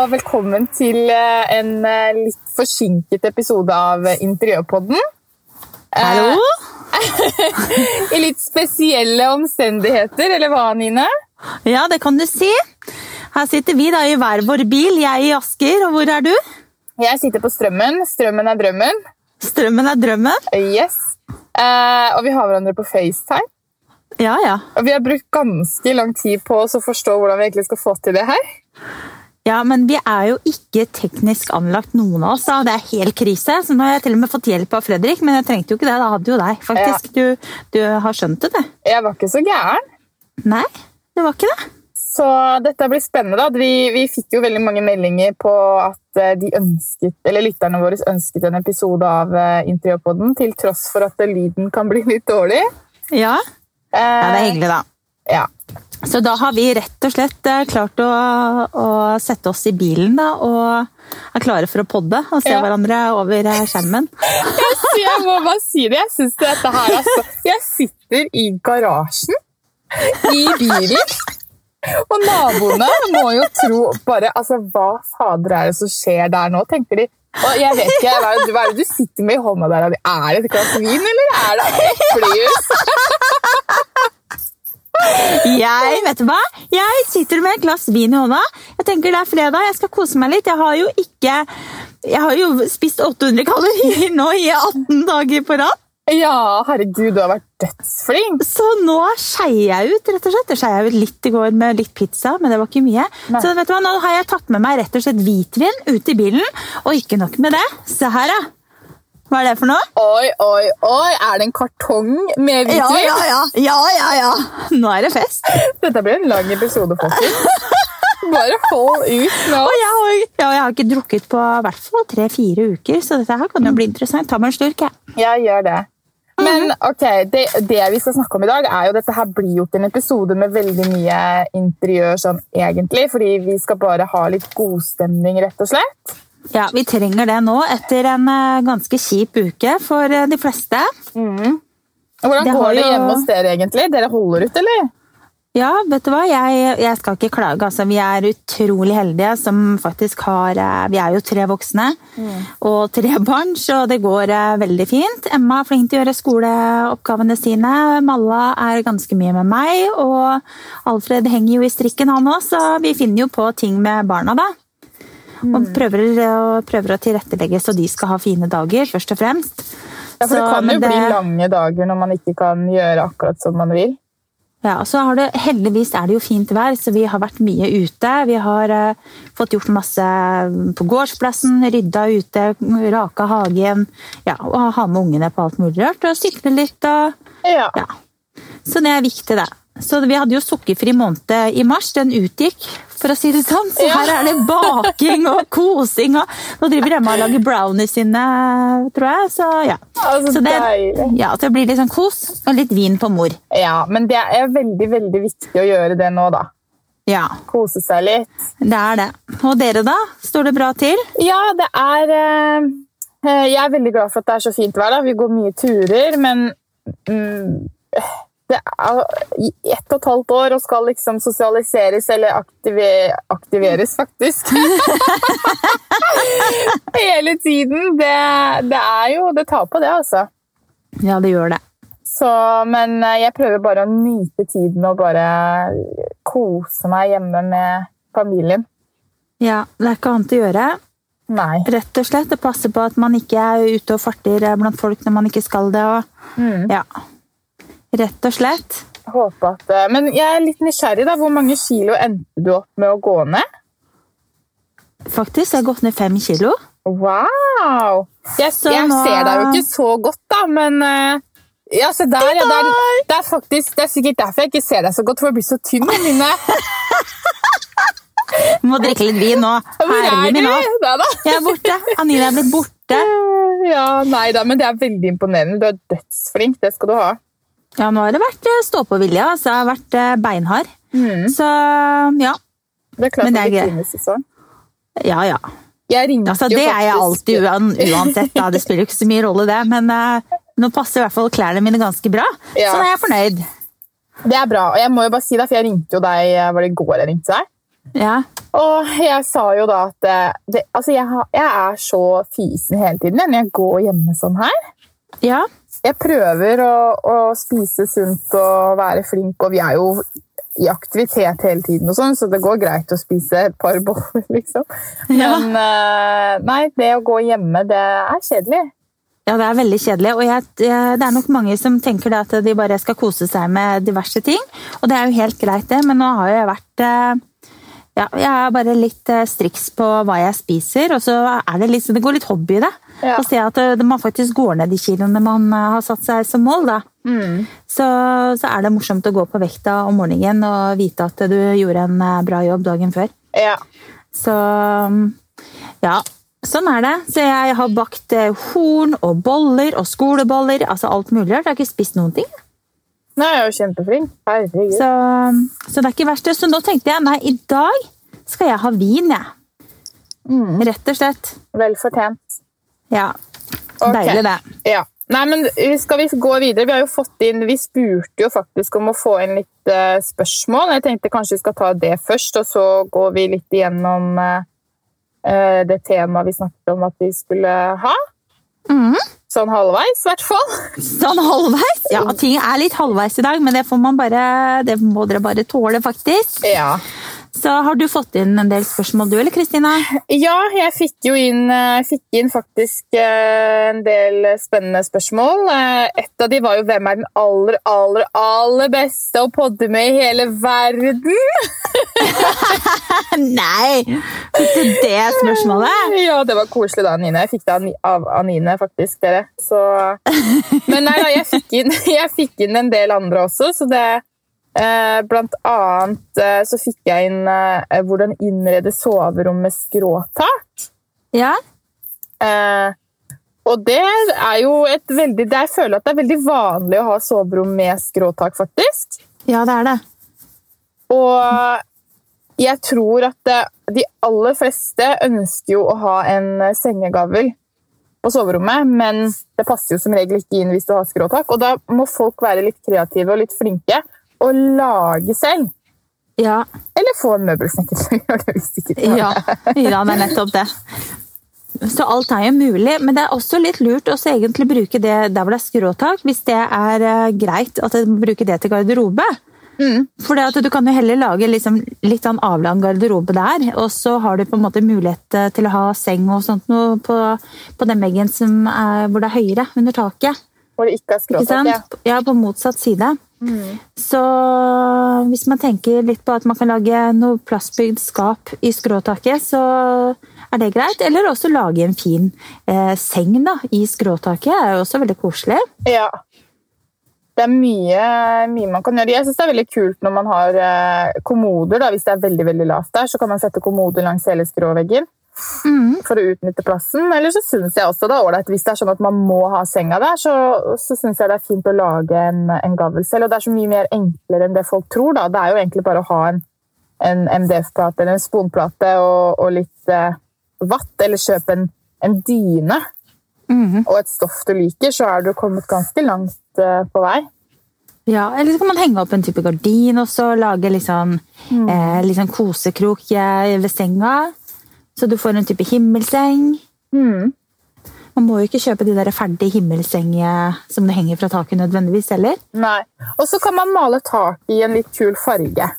Og velkommen til eh, en eh, litt forsinket episode av Interiørpodden. Hallo? I litt spesielle omstendigheter, eller hva, Nine? Ja, det kan du si. Her sitter vi da i hver vår bil, jeg i Asker, og hvor er du? Jeg sitter på Strømmen. Strømmen er drømmen. Strømmen er drømmen. Yes. Eh, og vi har hverandre på FaceTime. Ja, ja. Og vi har brukt ganske lang tid på å forstå hvordan vi egentlig skal få til det her. Ja, men vi er jo ikke teknisk anlagt, noen av oss. da. Det er helt krise. Så nå har jeg til og med fått hjelp av Fredrik, men jeg trengte jo ikke det. Da hadde jo deg, faktisk. Du, du har skjønt det, du. Jeg var ikke så gæren. Nei, det var ikke det. Så dette blir spennende. da. Vi, vi fikk jo veldig mange meldinger på at eh, de ønsket, eller lytterne våre ønsket en episode av eh, Interiørpodden, til tross for at lyden kan bli litt dårlig. Ja, Eh, ja det er hyggelig, da. Ja. Så da har vi rett og slett eh, klart å, å sette oss i bilen da, og er klare for å podde og se Ja. hverandre over eh, skjermen. Jeg må bare si det. Jeg synes dette her altså. Jeg sitter i garasjen i bilen. Og naboene må jo tro bare altså, Hva fader er det som skjer der nå, tenker de. Og jeg vet ikke, hva er det du sitter med i hånda der? Er det et glass vin, eller er det eplejus? Jeg vet du hva? Jeg sitter med et glass vin i hånda. Jeg tenker Det er fredag, jeg skal kose meg litt. Jeg har jo ikke Jeg har jo spist 800 kalorier nå i 18 dager på rad. Ja, herregud, du har vært dødsflink. Så nå skeier jeg ut, rett og slett. Jeg skeia ut litt i går med litt pizza, men det var ikke mye. Nei. Så vet du hva, nå har jeg tatt med meg rett og slett hvitvin ut i bilen. Og ikke nok med det. Se her, da. Hva er det for noe? Oi, oi, oi. Er det en kartong med hvitvin? Ja, ja, ja. ja, ja, ja. Nå er det fest. Dette blir en lang episode, folkens. Bare hold ut nå. Og jeg har, ja, jeg har ikke drukket på i hvert fall tre-fire uker, så dette her kan jo bli interessant. Ta meg en slurk, jeg. Ja, gjør det. Men ok, det, det vi skal snakke om i dag, er jo dette her blir jo til en episode med veldig mye interiør sånn egentlig, fordi vi skal bare ha litt godstemning, rett og slett. Ja, Vi trenger det nå etter en eh, ganske kjip uke for eh, de fleste. Mm. Hvordan Det går det hjemme hos dere egentlig? Dere holder ut, eller? Ja, vet du hva? Jeg, jeg skal ikke klage. Altså, vi er utrolig heldige som faktisk har eh, Vi er jo tre voksne og tre barn, så det går veldig fint. Emma er flink til å gjøre skoleoppgavene sine. Malla er ganske mye med meg, og Alfred henger jo i strikken, han òg, så vi finner jo på ting med barna, da. Og prøver, å- prøver å tilrettelegge så de skal ha fine dager, først og fremst. Ja, for det kan jo jo bli lange dager når man ikke kan gjøre akkurat som man vil. Ja, og så har det, Heldigvis er det jo fint vær, så vi har vært mye ute. Vi har uh, fått gjort masse på gårdsplassen, rydda ute, raka hagen. Ja, og ha med ungene på alt mulig rart. Og sykle litt. og Ja. ja. Så det er viktig, det. Så Vi hadde jo sukkerfri måned i mars. Den utgikk, for å si det sånn. Så her er det baking og kosing. og Nå driver Emma og lager brownies sine, tror jeg. Så ja. Altså, Så det, ja, så det blir litt sånn kos og litt vin på mor. Ja, men det er veldig, veldig viktig å gjøre det nå, da. Ja, Kose seg litt. det er det. Og dere, da? Står det bra til? Ja, det er eh, eh, Jeg er veldig glad for at det er så fint vær. da. Vi går mye turer, men mm, det er ett og et halvt år og skal liksom sosialiseres eller aktive, aktiveres, faktisk. Hele tiden. Det, det er jo Det tar på det, altså. Ja, det gjør det. Så, men eh, jeg prøver bare å nyte tiden og bare kose meg hjemme med familien. Ja, Det er ikke annet å gjøre. Nei. Rett og slett. Det passer på at man ikke er ute og farter blant folk når man ikke skal det. Og, Mm. ja. Rett og slett. Håper at, eh, men jeg er litt nysgjerrig. da. Hvor mange kilo endte du opp med å gå ned? Faktisk, jeg har gått ned fem kilo. Wow! Jeg, Så jeg nå- ser deg jo ikke så godt, da, men eh, ja, se der, ja, det, er, det, er faktisk, det er sikkert derfor jeg ikke ser deg så godt, for jeg blir så tynn. Mine. Må drikke litt vin nå. Er Herlig min nå. Jeg er borte. Anina er blitt borte. Ja, nei da, men det er veldig imponerende. Du er dødsflink, det skal du ha. Ja, nå har det vært eh, stå-på-vilje. Altså, jeg har vært eh, beinhard. Mm. Så ja. Det er klart det er greit. Ja, ja. Jeg ringte Altså, det er jeg alltid uansett. Da. Det spiller jo ikke så mye rolle, det. Men uh, nå passer i hvert fall klærne mine ganske bra. Ja. Så nå er jeg fornøyd. Det er bra, og jeg må jo bare si det, for jeg ringte jo deg var det i går jeg ringte deg? Ja. Og jeg sa jo da at det, altså jeg, har, jeg er så fysen hele tiden når jeg går hjemme sånn her. ja. Jeg prøver å, å spise sunt og være flink, og vi er jo i aktivitet hele tiden, og sånn, så det går greit å spise et par boller, liksom. Men ja. nei, det å gå hjemme, det er kjedelig. Ja, det er veldig kjedelig. Og jeg, det er nok mange som tenker at de bare skal kose seg med diverse ting. Og det er jo helt greit, det, men nå har jeg vært eh, ja, Jeg er bare litt eh, striks på hva jeg spiser, og så er det litt, det går litt hobby i det. Ja. Å se at eh, man faktisk går ned de kiloene man eh, har satt seg som mål. da. Så, så er det morsomt å gå på vekta om morgenen og vite at du gjorde en bra jobb dagen før. Ja. Så ja, sånn er det. Så jeg har bakt horn og boller og skoleboller. altså alt mulig. Jeg har ikke spist noen ting. Nei, jeg er jo kjempeflink. Herregud. Så, så det er ikke verst. Så nå tenkte jeg nei, i dag skal jeg ha vin, jeg. Rett og slett. Vel fortjent. Ja. Okay. Deilig, det. Ja. Nei, men skal vi gå videre? Vi har jo fått inn, vi spurte jo faktisk om å få inn litt uh, spørsmål. Jeg tenkte kanskje vi skal ta det først, og så går vi litt igjennom eh, det temaet vi snakket om at vi skulle ha. Mhm. Sånn halvveis, i hvert fall. Sånn halvveis. Ja, ting er litt halvveis i dag, men det får man bare, det må dere bare tåle, faktisk. Ja. Så har du fått inn en del spørsmål, du eller Kristina? Ja, jeg fikk jo inn, eh, fikk inn faktisk eh, en del spennende spørsmål. Eh, Et av de var jo hvem er den aller, aller, aller beste å podde med i hele verden? Nei! Fikk du det spørsmålet? Ja, det var koselig da, Anine. Jeg fikk det av Ni- Anine, faktisk, dere. Så... Men nei da, jeg fikk, inn, jeg fikk inn en del andre også, så det Blant annet eh, så fikk jeg inn eh, hvordan innrede soverom med skråtak. Ja. Eh, og det er jo et veldig det Jeg føler at det er veldig vanlig å ha soverom med skråtak, faktisk. Ja, det er det. Og jeg tror at de aller fleste ønsker jo å ha en sengegavl på soverommet, men det passer jo som regel ikke inn hvis du har skråtak. Og da må folk være litt kreative og litt flinke og lage selv. Ja, Eller få en møbelsnekker til å gjøre det hvis ikke klarer ja. det. ja, det er nettopp det. Så alt er jo mulig, men det er også litt lurt å egentlig bruke det der hvor det er skråtak, hvis det er eh, greit at du bruker det til garderobe. For det at du kan jo heller lage liksom litt sånn avlang garderobe der, og så har du på en måte mulighet eh, til å ha seng og sånt noe på, på den veggen som er, hvor det er høyere, under taket. Hvor det ikke er skråtak. Ja. Ja, på motsatt side. Så hvis man tenker litt på at man kan lage noe plastbygd skap i skråtaket, så er det greit. Eller også lage en fin eh, seng da, i skråtaket. Det er jo også veldig koselig. Ja. Det er mye, mye man kan gjøre. Jeg synes det er veldig kult når man har eh, kommoder. Da. Hvis det er veldig veldig lavt der, så kan man sette kommoder langs hele skråveggen for å utnytte plassen. Eller så syns jeg også det er ålreit hvis det er sånn at man må ha senga der, så, så synes jeg det er fint å lage en, en gavl selv. Og det er så mye mer enklere enn det folk tror. Da. Det er jo egentlig bare å ha en, en MDF-plate eller en sponplate og, og litt eh, vatt, eller kjøpe en, en dyne og et stoff du liker, så er du kommet ganske langt eh, på vei. Ja, Eller så kan man henge opp en type gardin også, lage litt sånn, eh, litt sånn kosekrok eh, ved senga. Så du får en type himmelseng. Man må jo ikke kjøpe de der ferdige himmelsengene som det henger fra taket nødvendigvis heller. Nei. Og så kan man male taket i en litt kul farge.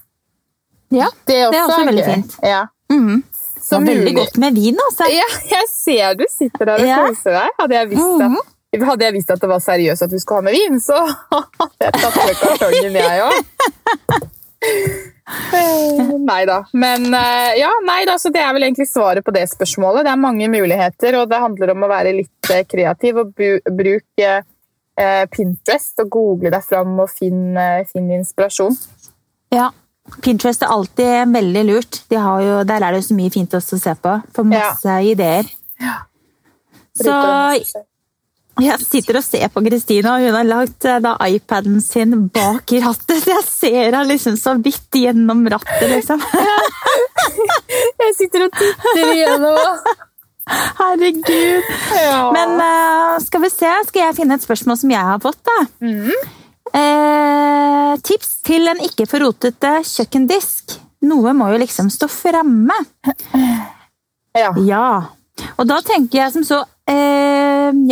Ja, Det er også, det er også veldig fint. Ja. Mhm. Så Det var veldig mulig- godt med vin, altså. Ja, jeg ser du sitter der og Ja. Koser deg. Hadde jeg, visst at, hadde jeg visst at det var seriøst at du skulle ha med vin, så hadde jeg tatt med kartongen, jeg òg. Nei da. Men eh, ja, nei da, så det er vel egentlig svaret på det spørsmålet. Det er mange muligheter, og det handler om å være litt eh, kreativ og bruke eh, Pinterest og google deg fram og finne finn inspirasjon. Ja. Pinterest er alltid veldig lurt. De har jo, der er det jo så mye fint også å se på. Får masse ideer. Ja. Så. Jeg sitter og ser på Kristina, og hun har lagt eh, da iPaden sin bak i rattet, så jeg ser henne liksom så vidt gjennom rattet, liksom. Jeg sitter og titter igjennom. Herregud. Ja. Men uh, skal vi se, skal jeg finne et spørsmål som jeg har fått, da? Mm. Eh, tips til en ikke for rotete kjøkkendisk. noe må jo liksom stå framme. Ja. Ja. Og da tenker jeg som så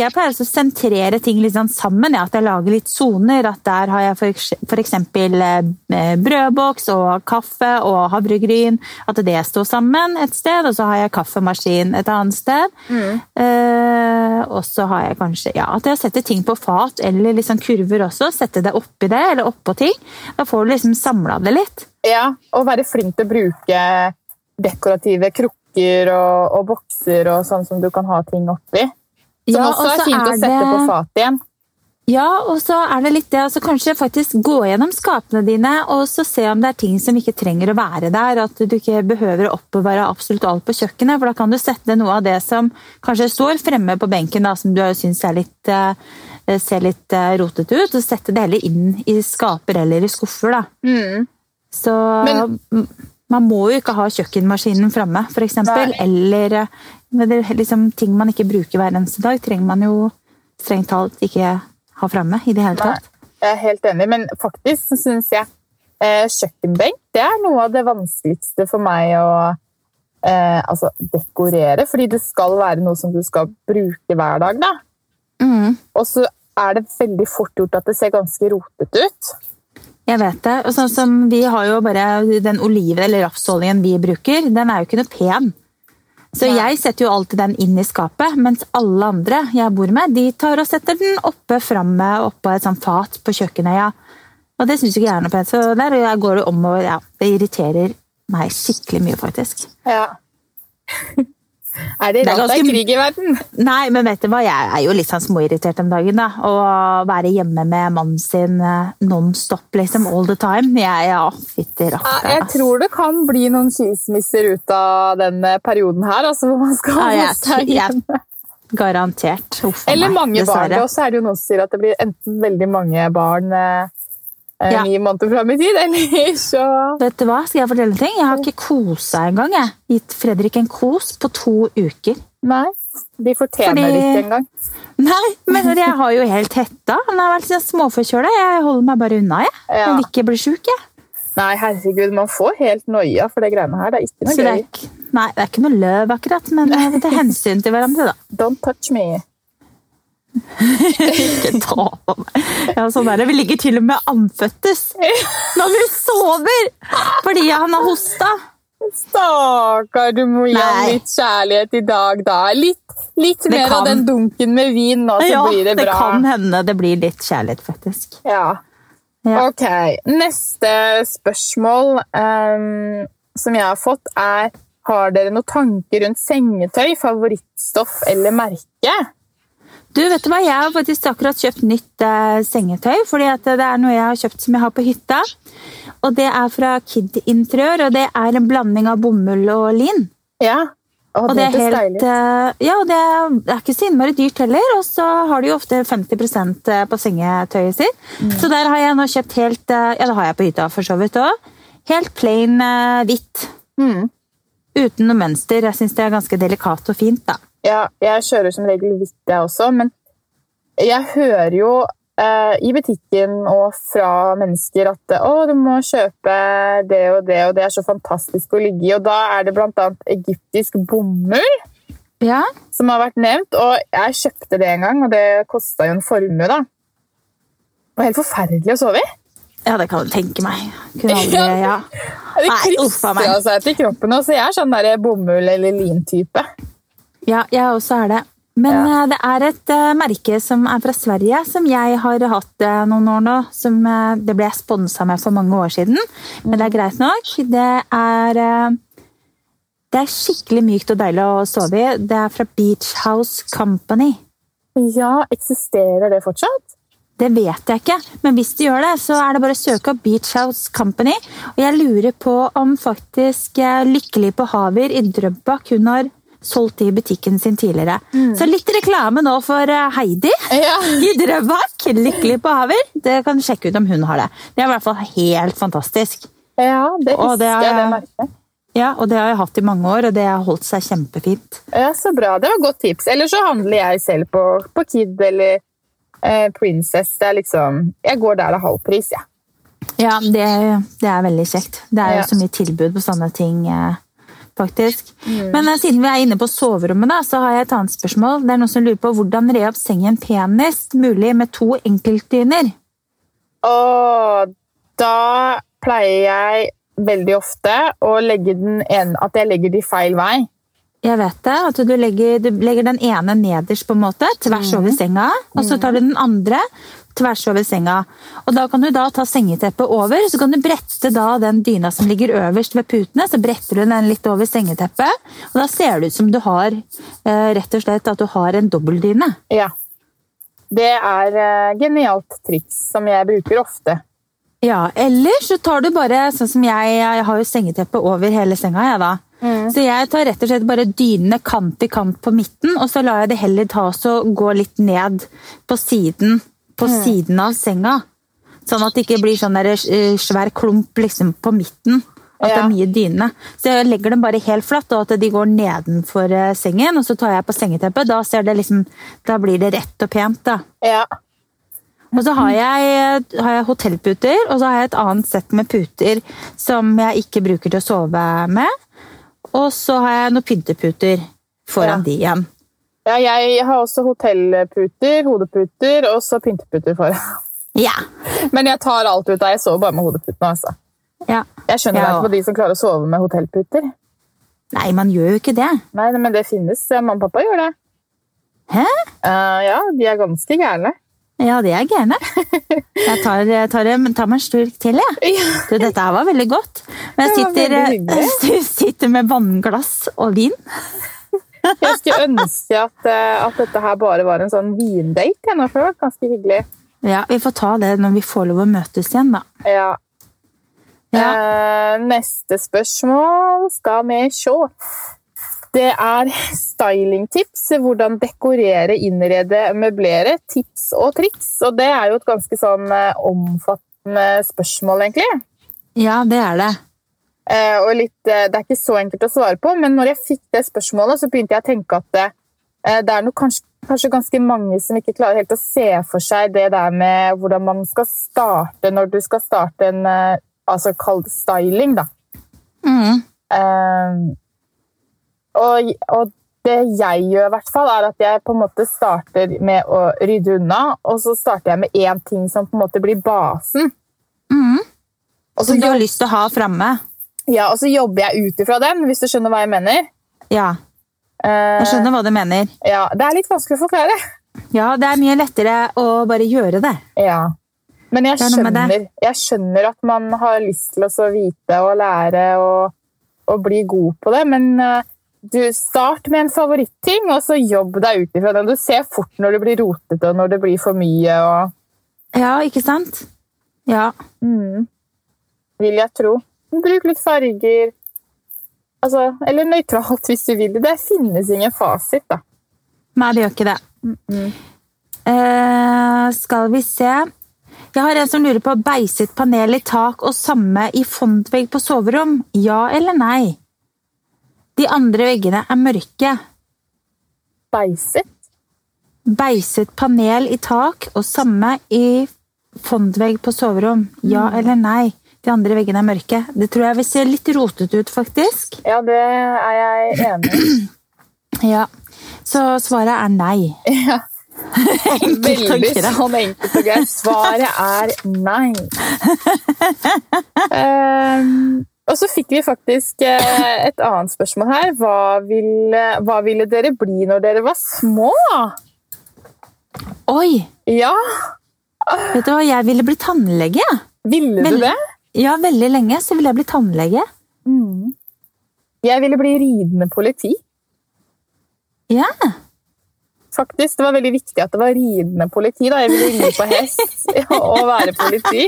Jeg pleier å sentrere ting litt sånn sammen. Ja, at jeg lager litt soner. At der har jeg f.eks. Eh, brødboks og kaffe og havregryn. At det står sammen et sted. Og så har jeg kaffemaskin et annet sted. Eh, og så har jeg kanskje ja, at jeg setter ting på fat eller liksom kurver også. Sette det oppi det eller oppå ting. Da får du liksom samla det litt. ja. Og være flink til å bruke dekorative krukker og, og bokser og sånn som du kan ha ting oppi. Som Ja, også og er fint fint å er sette det- på fat igjen. Ja, og så er det litt det, altså kanskje faktisk gå gjennom skapene dine og så se om det er ting som ikke trenger å være der. At du ikke behøver å oppbevare absolutt alt på kjøkkenet. For da kan du sette noe av det som kanskje står fremme på benken, da, som du syns er litt, eh, ser litt eh, rotete ut, og sette det heller inn i skaper eller i skuffer. da. Mm. Så Men- m- man må jo ikke ha kjøkkenmaskinen framme, f.eks. Nei. Eller eh, liksom, ting man ikke bruker hver eneste dag, trenger man jo strengt talt ikke ha framme i det hele Nei, tatt. jeg er helt enig, men faktisk syns jeg eh, kjøkkenbenk det er noe av det vanskeligste for meg å eh, altså, dekorere. Fordi det skal være noe som du skal bruke hver dag. Da. Mm, Og så er det veldig fort gjort at det ser ganske rotete ut. Jeg vet det. Og sånn som vi har jo bare den oliven eller rapsoljen vi bruker, den er jo ikke noe pen. Så ja. jeg setter jo alltid den inn i skapet, mens alle andre jeg bor med, de tar og setter den oppe framme oppå et sånt fat på kjøkkenet. ja. Og det syns ikke jeg er noe pent. Så der jeg går det om og ja, det irriterer meg skikkelig mye, faktisk. Ja. er det rart det er krig i verden? Nei, men vet du hva, jeg er jo litt sånn småirritert om dagen, da. Å være hjemme med mannen sin eh, non-stop, liksom, all the time. Jeg, ja, fytti Ja, rakkeren. jeg tror det kan bli noen skilsmisser ut av denne perioden her. Altså, hvor man skal Ja, jeg, seg hjemme. garantert. Uff Eller Eller meg, mange barn. Og så er det jo noen som sier at det blir enten veldig mange barn eh, eh, Ja. ni måneder fram i tid, eller så Vet du hva, skal jeg fortelle en ting? Jeg har ikke kosa engang, jeg. Gitt Fredrik en kos på to uker. Nei. De fortjener Fordi- det ikke engang. Nei, men jeg har jo helt hetta. Han har vært småforkjøla. Jeg holder meg bare unna, jeg. Ja. Jeg vil ikke bli sjuk, jeg. Nei, herregud, man får helt noia for det greiene her. Det er ikke noe er gøy. nei, det er ikke noe løv, akkurat, men det vi tar hensyn til hverandre, da. Don't touch me. Ikke ta på meg. Ja, sånn er det. Vi ligger til og med andføttes når vi sover fordi han har hosta. Stakkar, du må gi ham litt kjærlighet i dag, da. Litt, litt mer kan- av den dunken med vin nå, så Ja, blir det det kan hende det blir litt kjærlighet, faktisk. Ja. Ja. Ok, neste spørsmål um, som jeg har fått er Har dere noen tanker rundt sengetøy, favorittstoff eller merke? Du, vet du hva? Jeg har faktisk akkurat kjøpt nytt eh, sengetøy, fordi det er noe jeg har kjøpt som jeg har på hytta. Og det er fra Kid Interiør, og det er en blanding av bomull og lin. Ja. Å, Og det er helt eh, Ja, og det er, det er ikke så innmari dyrt heller. Og så har de jo ofte 50% på sengetøyet sitt. Mm. Så der har jeg nå kjøpt helt eh, Ja, det har jeg på hytta for så vidt òg. Helt plain eh, hvitt. Mm. Uten noe mønster. Jeg syns det er ganske delikat og fint, da. Ja, jeg kjører som regel hvitt, jeg også, men jeg hører jo eh, i butikken og fra mennesker at å, du må kjøpe det og det, og det er så fantastisk å ligge i. Og da er det annet egyptisk bomull Ja, som har vært nevnt, og jeg kjøpte det en gang, og det kosta jo en formue, da. Det var helt forferdelig å sove i. ja det kan du tenke meg. Kunne aldri, ja. Det Nei, uff a meg. krysser seg til kroppen, og så jeg er sånn bomull- eller lintype. Ja, jeg også er det. Men Ja. eh, det er et eh, merke som er fra Sverige, som jeg har hatt eh, noen år nå. Som det ble jeg sponsa med for mange år siden, men det er greit nok. Det er, det er skikkelig mykt og deilig å sove i. Det er fra Beach House Company. Ja, eksisterer det fortsatt? Det vet jeg ikke, men hvis de gjør det, så er det bare å søke opp Beach House Company. Og jeg lurer på om faktisk Lykkelig på Haver i Drøbak hun har solgt i butikken sin tidligere. Så litt reklame nå for eh, Heidi Ja. i Drøbak. Lykkelig på Haver. Det kan du sjekke ut om hun har det. Det er i hvert fall helt fantastisk. Ja, det husker det er- jeg, det merket. Ja, og det har jeg hatt i mange år, og det har holdt seg kjempefint. Ja, så bra. Det var et godt tips. Eller så handler jeg selv på, på Kid eller eh, Princess. Det er liksom Jeg går der er halv pris, jeg. Ja, det, det er veldig kjekt. Det er jo Ja. så mye tilbud på sånne ting, eh, faktisk. Men eh, siden vi er inne på soverommet, da, så har jeg et annet spørsmål. Det er noen som lurer på hvordan re opp sengen penest mulig med to enkeltdyner. Og da pleier jeg veldig ofte å legge den ene, at jeg legger de feil vei. Jeg vet det, at du legger, du legger den ene nederst på en måte, tvers over senga, og så tar du den andre tvers over senga. Og da kan du da ta sengeteppet over, så kan du brette da den dyna som ligger øverst ved putene, så bretter du den litt over sengeteppet, og da ser det ut som du har eh, rett og slett at du har en dobbeltdyne. Ja. Det er eh, genialt triks som jeg bruker ofte. Ja, eller så tar du bare, sånn som jeg, jeg har jo sengeteppet over hele senga, jeg da. Så jeg tar rett og slett bare dynene kant i kant på midten, og så lar jeg det heller ta og gå litt ned på siden, på siden av senga. Sånn at det ikke blir sånn der, eh, svær klump liksom på midten. At det er mye dyne. Så jeg legger dem bare helt flatt, og at de går nedenfor eh, sengen. Og så tar jeg på sengeteppet. Da, ser det liksom, da blir det rett og pent. da. Ja. Og så har jeg, har jeg hotellputer, og så har jeg et annet sett med puter som jeg ikke bruker til å sove med. Og så har jeg noen pynteputer foran Ja. de igjen. Ja, jeg har også hotellputer, hodeputer og så pynteputer foran. Ja. Men jeg tar alt ut av Jeg sover bare med hodeputene. Altså. ja. Jeg skjønner Ja. ikke på de som klarer å sove med hotellputer. Nei, man gjør jo ikke det. Nei, men det finnes. Mamma og pappa gjør det. Hæ? Uh, ja, de er ganske gærne. Ja, de er gærne. Jeg tar, tar, tar meg en slurk til, jeg. Du, dette her var veldig godt. Men jeg sitter, sitter med vannglass og vin. Jeg skulle ønske at, eh, at dette her bare var en sånn vindate. jeg, nå, for det var ganske hyggelig. Ja, Vi får ta det når vi får lov å møtes igjen, da. Ja. Ja. Eh, neste spørsmål skal vi se. Det er stylingtips. Hvordan dekorere, innrede, møblere. Tips og triks. Og det er jo et ganske sånn eh, omfattende spørsmål, egentlig. Ja, det er det. Eh, og litt, eh, det er ikke så enkelt å svare på, men når jeg fikk det spørsmålet, så begynte jeg å tenke at det, eh, det er kanskje, kanskje ganske mange som ikke klarer helt å se for seg det der med hvordan man skal starte når du skal starte en altså kall det styling, da. Mm. Eh, og, og det jeg gjør, i hvert fall, er at jeg på en måte starter med å rydde unna, og så starter jeg med én ting som på en måte blir basen. Mm. Som du har lyst til å ha framme. Ja, og så jobber jeg ut ifra den, hvis du skjønner hva jeg mener. Ja, Eh, jeg skjønner hva du mener. Ja, Det er litt vanskelig å forklare. Ja, det er mye lettere å bare gjøre det. Ja. Men jeg er skjønner, jeg skjønner at man har lyst til å vite og lære og, og bli god på det, men eh, du start med en favoritting, og så jobb deg ut ifra den. Du ser fort når det blir rotete og når det blir for mye. Og, Ja, ikke sant? Ja. mm, vil jeg tro. Bruk litt farger. Altså, eller nøytralt, hvis du vil. Det finnes ingen fasit, da. Nei, det gjør ikke det. Eh, skal vi se Jeg har en som lurer på beiset panel i tak og samme i fondvegg på soverom. Ja eller nei? De andre veggene er mørke. Beiset. Beiset panel i tak og samme i fondvegg på soverom. Ja eller nei? De andre veggene er mørke. Det tror jeg vil se litt rotete ut, faktisk. Ja, det er jeg enig i. Ja. Så svaret er nei. Ja. Veldig sånn enkelt og greit. Svaret er nei. Um, og så fikk vi faktisk eh, et annet spørsmål her. Hva ville, hva ville dere bli når dere var små? Oi! Ja, Vet du hva, jeg ville bli tannlege. ville du Veldig. det? Ja, veldig lenge så ville jeg bli tannlege. Jeg ville bli ridende politi. Ja. Faktisk, Det var veldig viktig at det var ridende politi. da. Jeg ville ri på hest og være politi.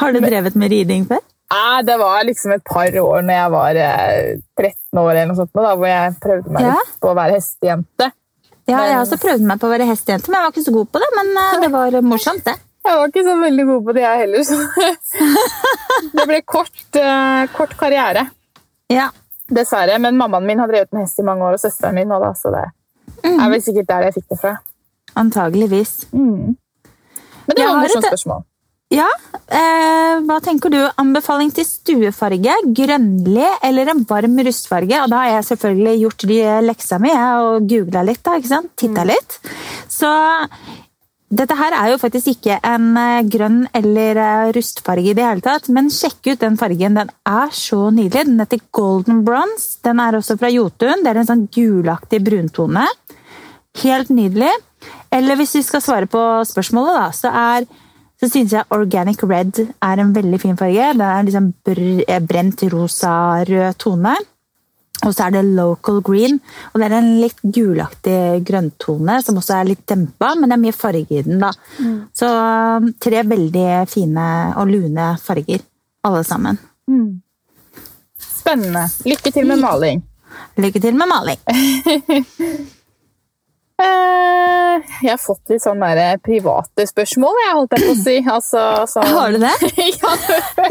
Har du drevet med riding før? Nei, det var liksom et par år når jeg var eh, 13 år, eller noe sånt, da, hvor jeg prøvde meg Ja. på å være hestejente. Ja, jeg har også prøvd meg på å være hestejente, men jeg var ikke så god på det. Men eh, det var morsomt, det. Jeg var ikke så veldig god på det, jeg heller. Så det ble kort, eh, kort karriere, Ja. dessverre. Men mammaen min har drevet med hest i mange år, og søsteren min da, så det er vel sikkert der jeg fikk det fra. Antageligvis. Men det var et morsomt spørsmål. Ja, eh, hva tenker du? Anbefaling til stuefarge, grønnlig eller en varm rustfarge? Og da har jeg selvfølgelig gjort de leksa mi og googla litt, da, ikke sant? titta litt. Så dette her er jo faktisk ikke en eh, grønn eller eh, rustfarge i det hele tatt, men sjekk ut den fargen. Den er så nydelig. Den heter Golden Bronze. Den er også fra Jotun. Det er en sånn gulaktig bruntone. Helt nydelig. Eller hvis vi skal svare på spørsmålet, da, så er så syns jeg Organic Red er en veldig fin farge. Den er liksom brent rosa-rød tone. Og så er det Local Green, og det er en litt gulaktig grønntone som også er litt dempa, men det er mye farge i den. da. Mm. Så um, tre veldig fine og lune farger, alle sammen. Mm. Spennende. Lykke til med maling. Lykke til med maling. Eh, jeg har fått litt sånne private spørsmål, jeg holdt jeg på å si. Altså, så... Har du det? ja.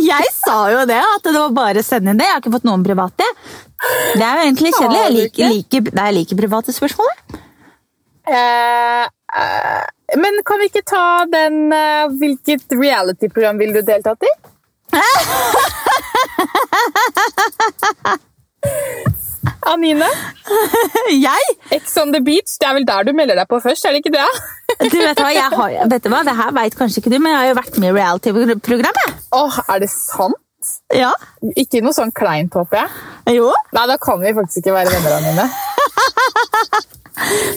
Jeg sa jo det, at det var bare å sende inn det. Jeg har ikke fått noen private. Det er jo egentlig kjedelig. Jeg liker, liker, jeg like private spørsmål. Eh, eh, men kan vi ikke ta den eh, Hvilket reality-program vil du deltatt i? Anine? Jeg? Ex on the beach. Det er vel der du melder deg på først, er det ikke det? du vet hva, jeg har, vet du hva? Det her veit kanskje ikke du, men jeg har jo vært med i reality-programmet. Åh, Er det sant? Ja. Ikke noe sånn kleint, håper jeg? Jo. Nei, da kan vi faktisk ikke være venner, mine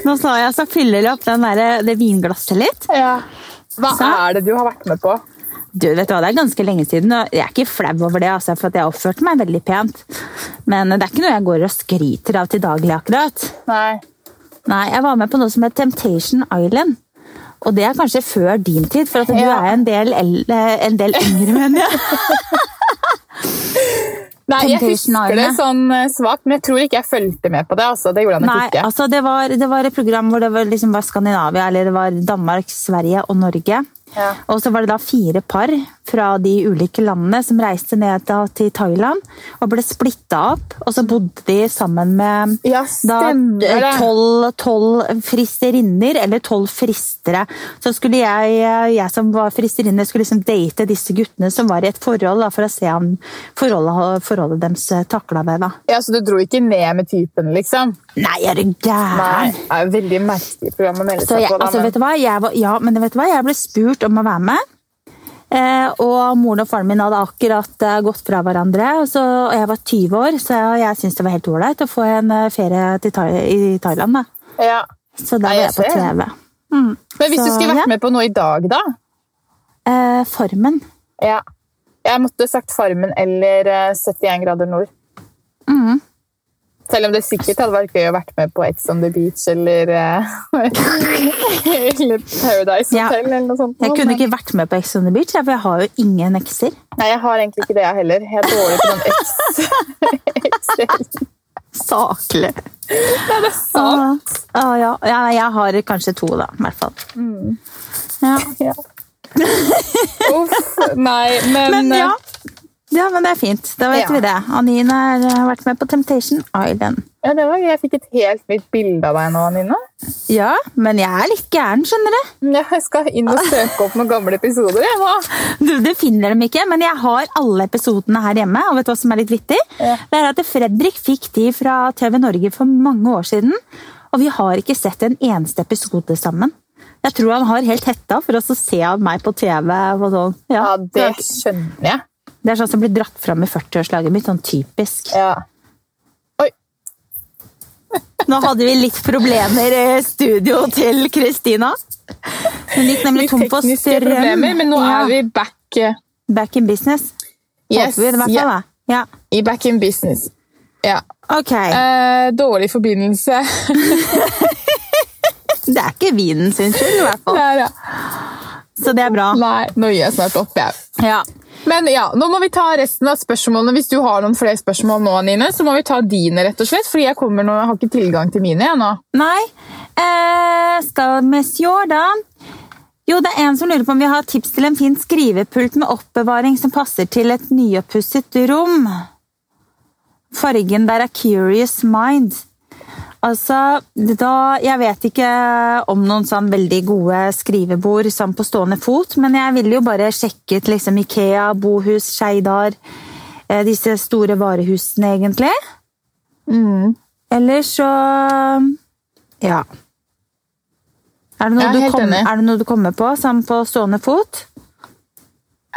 Nå sa jeg så fyller opp der, det vinglasset litt. Ja. Hva så. er det du har vært med på? Du, vet du hva, Det er ganske lenge siden, og jeg er ikke flau over det, altså, for jeg har oppført meg veldig pent. Men det er ikke noe jeg går og skryter av til daglig, akkurat. Nei. Nei, Jeg var med på noe som het Temptation Island. Og det er kanskje før din tid, for at du ja. er en del, en del yngre, mener jeg. Nei, jeg husker det sånn eh, svakt, men jeg tror ikke jeg fulgte med på det. Altså. Det gjorde han Nei, ikke. Altså, det, var, det var et program hvor det var, liksom var Skandinavia, eller det var Danmark, Sverige og Norge. Ja. Og så var det da fire par fra de ulike landene som reiste ned til Thailand og ble splitta opp. Og så bodde de sammen med ja, tolv fristerinner, eller tolv fristere. Så skulle jeg, jeg som var fristerinne, skulle liksom date disse guttene som var i et forhold, da, for å se om forholdet, forholdet deres takla det. da. Ja, Så du dro ikke ned med typen, liksom? Nei, er du gæren? Det er veldig merkelig program å melde seg på. Altså, vet du hva? Jeg var, ja, men vet du hva? Jeg ble spurt om å være med. Eh, og moren og faren min hadde akkurat eh, gått fra hverandre. Så, og jeg var 20 år, så jeg syntes det var helt ålreit å få en eh, ferie Thai, i Thailand. Da. Ja. Så da var jeg, på TV. Mm. Men hvis så, du skulle vært ja. med på noe i dag, da? Eh, formen. Ja. Jeg måtte sagt Farmen eller 71 grader nord. Mm. Selv om det sikkert hadde vært gøy å vært med på Ex on the Beach eller, eh, eller Paradise Hotel. Ja. eller noe sånt. Jeg kunne ikke vært med på Ex on the Beach, for jeg har jo ingen ekser. Nei, jeg har egentlig ikke det, jeg heller. Jeg er dårlig på noen ekser. Saklig. Ja, det er sant. Ah, ah, ja. ja. jeg har kanskje to, da. I hvert fall. Mm. Ja. ja. Uff. Nei, men, men ja. Ja, men det er fint. Da vet ja. vi det. Anine har vært med på Temptation Island. Ja, det var Jeg fikk et helt nytt bilde av deg nå, Anine. Ja, men jeg er litt gæren, skjønner du. Jeg skal inn og søke opp noen gamle episoder. jeg nå. Du, du finner dem ikke, men jeg har alle episodene her hjemme. Og vet du hva som er litt vittig? Ja. Det er at Fredrik fikk de fra TV Norge for mange år siden. Og vi har ikke sett en eneste episode sammen. Jeg tror han har helt hetta for å se meg på TV. Sånn. Ja, ja, det skjønner jeg. Det er sånn som blir dratt fram i 40-årslaget mitt. Sånn typisk. Ja. Oi! Nå hadde vi litt problemer i studio til Kristina. Hun gikk nemlig tom for strøm. Problemer, men nå ja. er vi back. Eh, back in business. Yes, Håper vi det, i hvert fall. Yeah. Ja. I back in business. Ja. Ok. Eh, dårlig forbindelse. det er ikke vinen sin skyld, i hvert fall. Nei, ja. Så det er bra. Nei, nå gir jeg snart opp, jeg. Ja. Men ja, nå må vi ta resten av spørsmålene. Hvis du har noen flere spørsmål nå, Nine, så må vi ta dine, rett og slett. Fordi jeg kommer nå, jeg har ikke tilgang til mine jeg. Nei. Eh, skal vi sjå, da. Jo, det er en som lurer på om vi har tips til en fin skrivepult med oppbevaring som passer til et nyoppusset rom. Fargen der er Curious Mind. Altså, da, Jeg vet ikke om noen sånn veldig gode skrivebord sånn på stående fot, men jeg ville jo bare sjekket liksom Ikea, Bohus, Skeidar eh, Disse store varehusene, egentlig. Mm. Eller så Ja. Er det, noe du helt kom, er det noe du kommer på sånn på stående fot?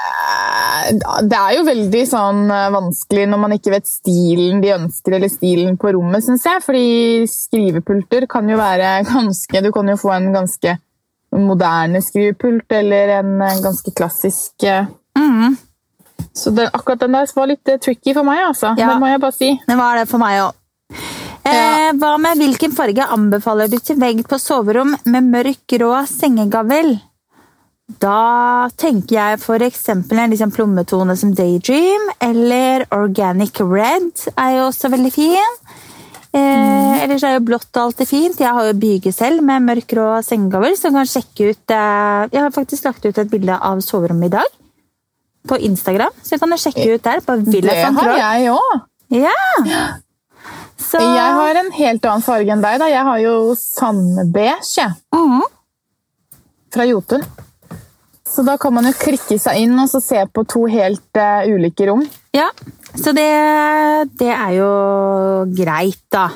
Eh, Det er jo veldig sånn eh, vanskelig når man ikke vet stilen de ønsker, eller stilen på rommet, syns jeg. Fordi skrivepulter kan jo være ganske Du kan jo få en ganske moderne skrivepult, eller en ganske klassisk mm. Så det, akkurat den der var litt tricky for meg, altså. Ja. Det må jeg bare si. Det var det for meg òg. Eh, hva med hvilken farge anbefaler du til vegg på soverom med mørk, grå sengegavl? Da tenker jeg f.eks. en liksom plommetone som Daydream, eller Organic Red er jo også veldig fin. Eh, Ellers er jo blått alltid fint. Jeg har jo byge selv med mørk, sengegaver. så kan sjekke ut eh, Jeg har faktisk lagt ut et bilde av soverommet i dag på Instagram, så kan du sjekke ut der. på Villa Det har jeg òg. Ja! Så Jeg har en helt annen farge enn deg. da. Jeg har jo sandbeige Mhm. fra Jotun. Så da kan man jo klikke seg inn og så se på to helt uh, ulike rom. Ja, så det, det er jo greit, da.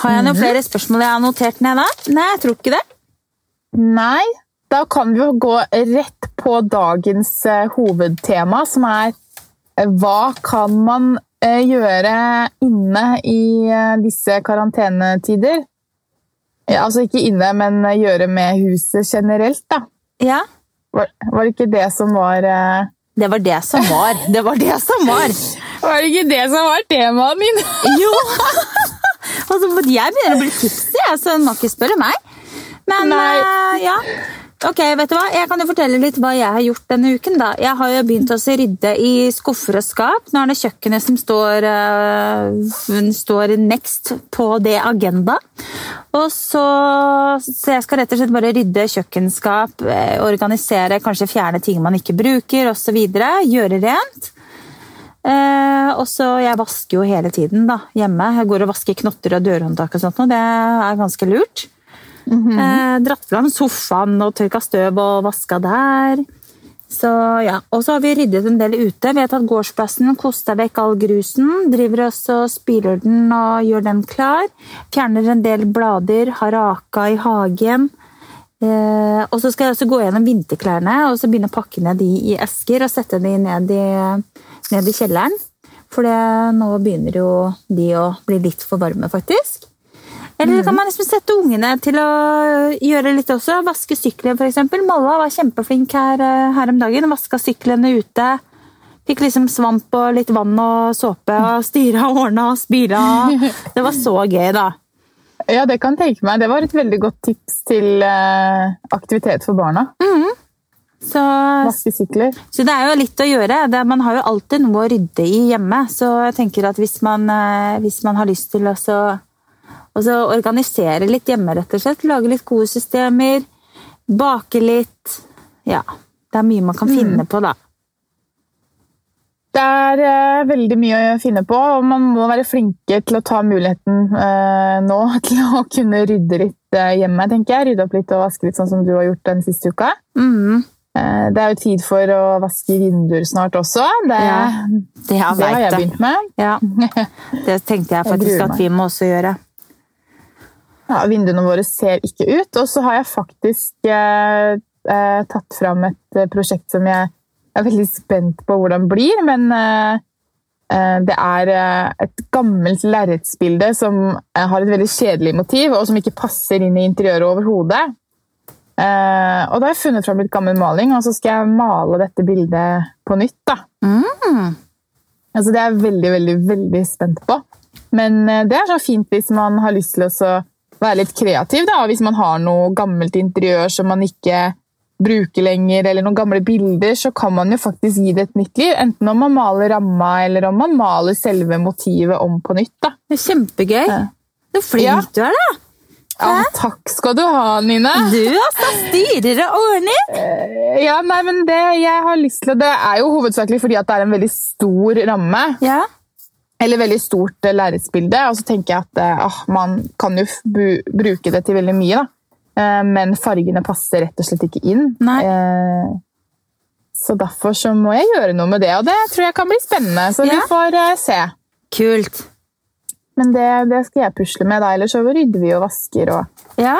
Har jeg noen flere spørsmål jeg har notert ned da? Nei, jeg tror ikke det. Nei, da kan vi jo gå rett på dagens uh, hovedtema, som er uh, hva kan man gjøre inne i disse karantenetider? Ja, altså ikke inne, men gjøre med huset generelt, da. Ja, Var, var det ikke det som var eh, det var det som var. Det var det som var. Var det ikke det som var temaet min? Jo! altså, jeg begynner å bli tipsy, så du må ikke spørre meg. Men Nei. eh, ja. Ok, vet du hva? Jeg kan jo fortelle litt hva jeg har gjort denne uken. da. Jeg har jo begynt å rydde i skuffer og skap. Nå er det kjøkkenet som står, uh, står next på det agenda. Og så, så jeg skal rett og slett bare rydde kjøkkenskap, eh, organisere, kanskje fjerne ting man ikke bruker osv. Gjøre rent. Eh, og så Jeg vasker jo hele tiden da, hjemme. Jeg går og vasker knotter og dørhåndtak og sånt, og det er ganske lurt. Eh, dratt fram sofaen og tørka støv og vaska der. Så ja, Og så har vi ryddet en del ute. Vi har tatt gårdsplassen, kosta vekk all grusen. Driver oss og spyler den og gjør den klar. Fjerner en del blader, har raka i hagen. Eh, og så skal jeg også gå gjennom vinterklærne og så begynne å pakke ned de i esker og sette de ned i, ned i kjelleren. For nå begynner jo de å bli litt for varme, faktisk. Eller kan man liksom sette ungene til å gjøre litt også. Vaske sykkelen, f.eks. Malla var kjempeflink her, eh, her om dagen. Vaska syklene ute. Fikk liksom svamp og litt vann og såpe og styra og ordna og spila. Det var så gøy, da. Ja, det kan jeg tenke meg. Det var et veldig godt tips til eh, aktivitet for barna. Så, Vaske sykler. så det er jo litt å gjøre. Det, man har jo alltid noe å rydde i hjemme. Så jeg tenker at hvis man, eh, hvis man har lyst til å så, å så organisere litt hjemme, rett og slett, lage litt gode systemer, bake litt Ja. Det er mye man kan finne på, da. Det er eh, veldig mye å finne på, og man må være flinke til å ta muligheten eh, nå til å kunne rydde litt eh, hjemme, tenker jeg. Rydde opp litt og vaske litt, sånn som du har gjort den siste uka. Mm. Eh, det er jo tid for å vaske vinduer snart også. Det, Ja, det det har jeg begynt med. Ja, det tenkte jeg faktisk jeg at vi må også gjøre. Ja, vinduene våre ser ikke ut. Og så har jeg faktisk eh, eh, tatt fram et eh, prosjekt som jeg er veldig spent på hvordan blir. Men eh, eh, det er et gammelt lerretsbilde som har et veldig kjedelig motiv, og som ikke passer inn i interiøret overhodet. Eh, og da har jeg funnet fram litt gammel maling, og så skal jeg male dette bildet på nytt. da. Mm. Altså, det er jeg veldig, veldig, veldig spent på. Men det er så fint hvis man har lyst til å så være litt kreativ. Da. Hvis man har noe gammelt interiør som man ikke bruker lenger, eller noen gamle bilder, så kan man jo faktisk gi det et nytt liv. Enten om man maler ramma, eller om man maler selve motivet om på nytt. Da. Det er kjempegøy. Ja. Så flink Ja. du er, da! Ja, takk skal du ha, Nine! Du altså styrer og ordner! Ja, nei, men det jeg har lyst til, og det er jo hovedsakelig fordi at det er en veldig stor ramme. Ja. Eller veldig stort eh, lerretsbilde. Og så tenker jeg at eh, ah, man kan jo bruke det til veldig mye, da. Eh, men fargene passer rett og slett ikke inn. Nei. Så derfor så må jeg gjøre noe med det, og det tror jeg kan bli spennende. Så Ja. vi får se. Kult. Men det, det skal jeg pusle med, da. Ellers så rydder vi og vasker og Ja.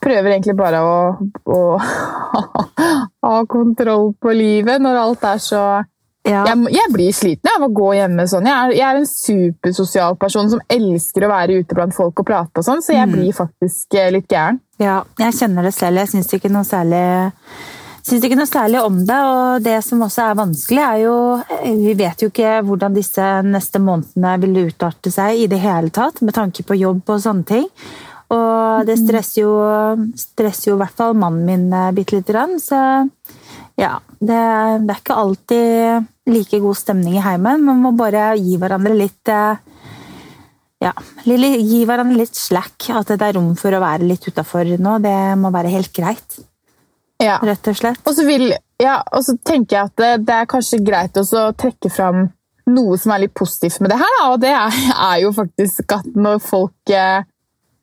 prøver egentlig bare å, å ha kontroll på livet når alt er så ja. jeg, jeg blir sliten av å gå hjemme sånn. Jeg er, jeg er en supersosial person som elsker å være ute blant folk og prate og sånn, så jeg Mm. blir faktisk eh, litt gæren. Ja, jeg kjenner det selv. Jeg syns ikke noe særlig Syns ikke noe særlig om det, og det som også er vanskelig, er jo Vi vet jo ikke hvordan disse neste månedene vil utarte seg i det hele tatt, med tanke på jobb og sånne ting. Og det stresser jo, stresser jo i hvert fall mannen min eh, bitte lite grann, så ja. Det, det er ikke alltid like god stemning i heimen. Man må bare gi hverandre litt eh, ja, gi hverandre litt slack. At det er rom for å være litt utafor nå. Det må være helt greit, Ja. rett og slett. Og så, vil, ja, og så tenker jeg at det, det er kanskje greit også å trekke fram noe som er litt positivt med det her, da, og det er, er jo faktisk at når folk eh,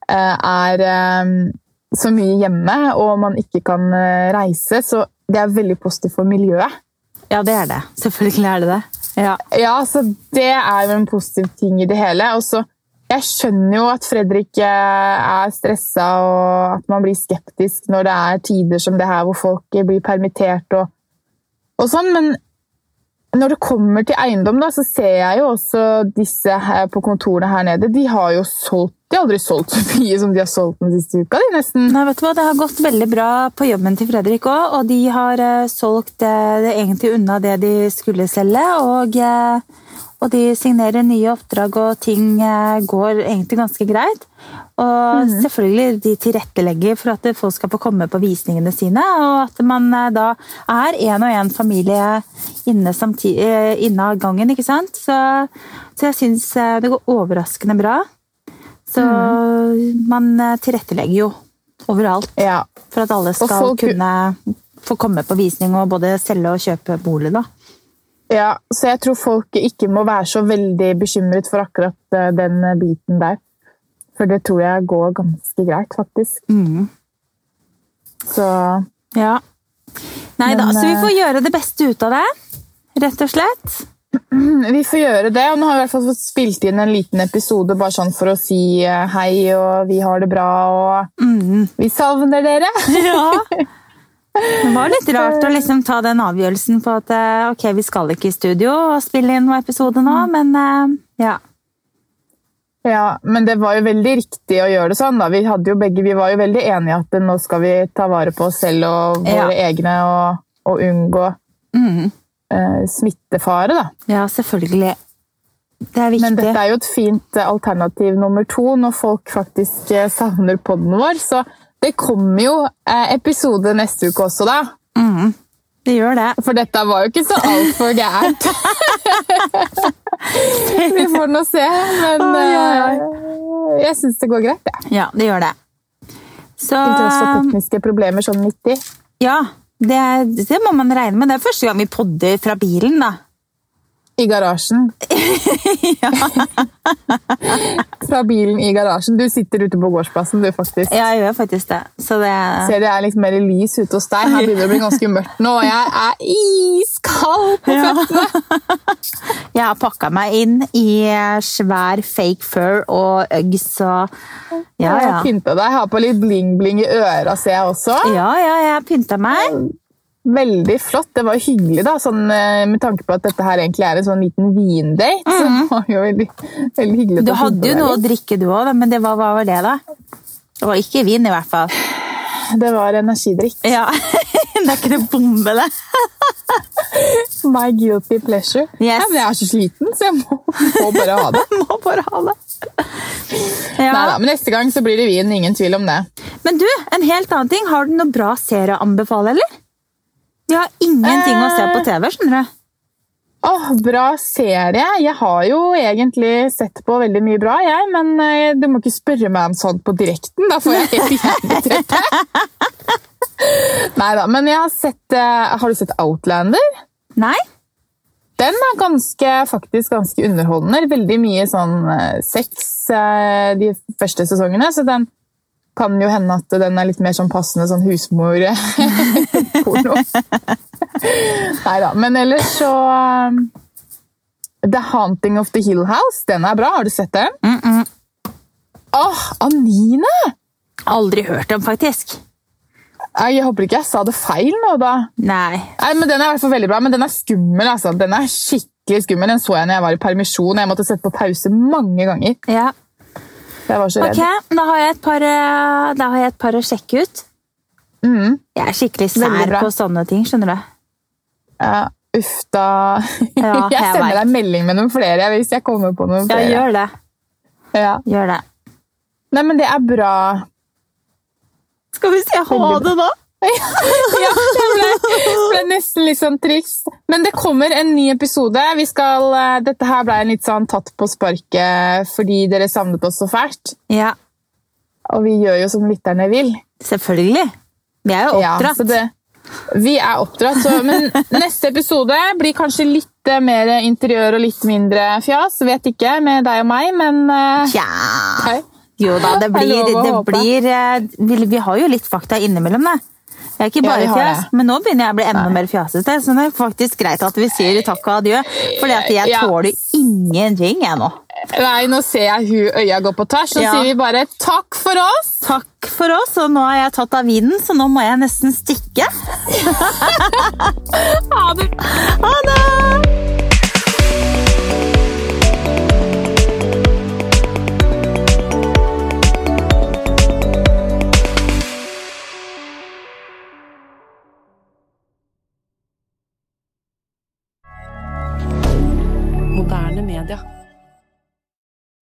er eh, så mye hjemme, og man ikke kan eh, reise, så det er veldig positivt for miljøet. Ja, det er det. Selvfølgelig er det det. Ja. Ja, så det er jo en positiv ting i det hele. Og så, jeg skjønner jo at Fredrik eh, er stressa og at man blir skeptisk når det er tider som det her hvor folk blir permittert og, og sånn, men når det kommer til eiendom, da, så ser jeg jo også disse på kontorene her nede. De har jo solgt De har aldri solgt så mye som de har solgt den siste uka. de nesten. Nei, vet du hva? Det har gått veldig bra på jobben til Fredrik òg, og de har eh, solgt eh, det egentlig unna det de skulle selge. Og, eh, og de signerer nye oppdrag, og ting går egentlig ganske greit. Og selvfølgelig de tilrettelegger for at folk skal få komme på visningene sine, og at man eh, da er en og en familie inne, samtidig, eh, inne av gangen, ikke sant? Så, så jeg syns eh, det går overraskende bra. Så man eh, tilrettelegger jo overalt Ja. for at alle skal folk- kunne få komme på visning og både selge og kjøpe bolig. da. ja, så jeg tror folk ikke må være så veldig bekymret for akkurat den biten der. For det tror jeg går ganske greit, faktisk. Mm. Så Ja. Nei da, så vi eh, får gjøre det beste ut av det, rett og slett. Vi får gjøre det, og nå har vi i hvert fall fått spilt inn en liten episode bare sånn for å si eh, hei, og vi har det bra, og Mm. vi savner dere. Ja. Det var litt rart å liksom ta den avgjørelsen på at eh, ok, vi skal ikke i studio og spille inn noen episode nå, men eh, ja. Ja, men det var jo veldig riktig å gjøre det sånn. da. Vi, jo begge, vi var jo veldig enige at nå skal vi ta vare på oss selv og våre Ja. egne, og, og unngå Mm. eh, smittefare. da. Ja, selvfølgelig. Det er viktig. Men dette er jo et fint eh, alternativ nummer to når folk faktisk eh, savner podden vår. Så det kommer jo eh, episode neste uke også, da. Mm. Det gjør det. For dette var jo ikke så altfor gærent. Vi får nå se, men oh, eh, jeg syns det går greit. jeg. Ja, det gjør det. Så Til tross for tekniske problemer sånn midt i. Ja, det, det må man regne med. Det er første gang vi podder fra bilen, da. I garasjen. Fra bilen i garasjen. Du sitter ute på gårdsplassen, du, faktisk. Ja, jeg gjør faktisk det. Så det Ser det er litt mer lys ute hos deg. Her begynner det å bli ganske mørkt nå, og jeg er iskald på Ja. føttene. Jeg har pakka meg inn i svær fake fur og Uggs og Ja, Jeg har pynta deg. Jeg har på litt bling-bling i øra, ser jeg også. Ja, ja, jeg har pynta meg. Veldig flott. Det var hyggelig, da, sånn, eh, med tanke på at dette her egentlig er en sånn liten vindate. Så det var jo veldig, veldig hyggelig. Du du hadde jo noe å drikke, du òg, men det var, hva var det, da? Det var ikke vin, i hvert fall. Det var energidrikk. Ja, Det er ikke det bombe, det. My guilty pleasure. Yes. Ja, men jeg er så sliten, så jeg må, må bare ha det. Må bare ha det. Ja. Nei da, men neste gang så blir det vin. Ingen tvil om det. Men du, en helt annen ting. Har du noe bra serie å anbefale, eller? Vi har ingenting å se på TV, skjønner du. Åh, bra serie. Jeg har jo egentlig sett på veldig mye bra, jeg, men eh, du må ikke spørre meg om sånt på direkten. Da får jeg helt hjernetrette. Nei da, men jeg har sett eh, Har du sett Outlander? Nei? Den er ganske, faktisk ganske underholdende. Veldig mye sånn eh, sex eh, de første sesongene, så den kan jo hende at den er litt mer sånn passende sånn husmor-porno. Nei da. Men ellers så um, The Haunting of the Hill House, den er bra. Har du sett den? Mm -mm. Åh, Anine! Aldri hørt om, faktisk. Jeg håper ikke jeg sa det feil nå, da. Nei. Nei, men Den er i hvert fall veldig bra, men den er skummel. altså. Den er skikkelig skummel. Den så jeg når jeg var i permisjon. Jeg måtte sette på pause mange ganger. Ja. Jeg var så redd. Ok, da har jeg et par, eh, da har jeg et par å sjekke ut. Mm. Jeg er skikkelig sær på sånne ting, skjønner du. Ja, uff da. Ja, jeg jeg sender vet. deg melding med noen flere hvis jeg kommer på noen Ja, flere. gjør det. Ja. Gjør det. Nei, men det er bra. Skal vi si ha det da? Ja, det ble, ble nesten litt sånn triks. Men det kommer en ny episode. Vi skal, eh, dette her ble en litt sånn tatt på sparket fordi dere savnet oss så fælt. Ja, Og vi gjør jo som lytterne vil. selvfølgelig. Vi er jo Ja, oppdratt. så det, vi er oppdratt, så, men neste episode blir kanskje litt eh, mer interiør og litt mindre fjas. Vet ikke med deg og meg, men eh, Tja. Jo da, det blir, det blir vi, vi har jo litt fakta innimellom, det. Det er ikke bare ja, fjas, men nå begynner jeg å bli enda mer fjasete. Så det er faktisk greit at vi sier takk og adjø, for jeg Ja. tåler ingenting, jeg nå. nei, nå ser jeg hun øya gå på tvers, så Ja. sier vi bare takk for oss. Takk for oss, og nå har jeg tatt av vinen, så nå må jeg nesten stikke. Ha det. Ha det! media.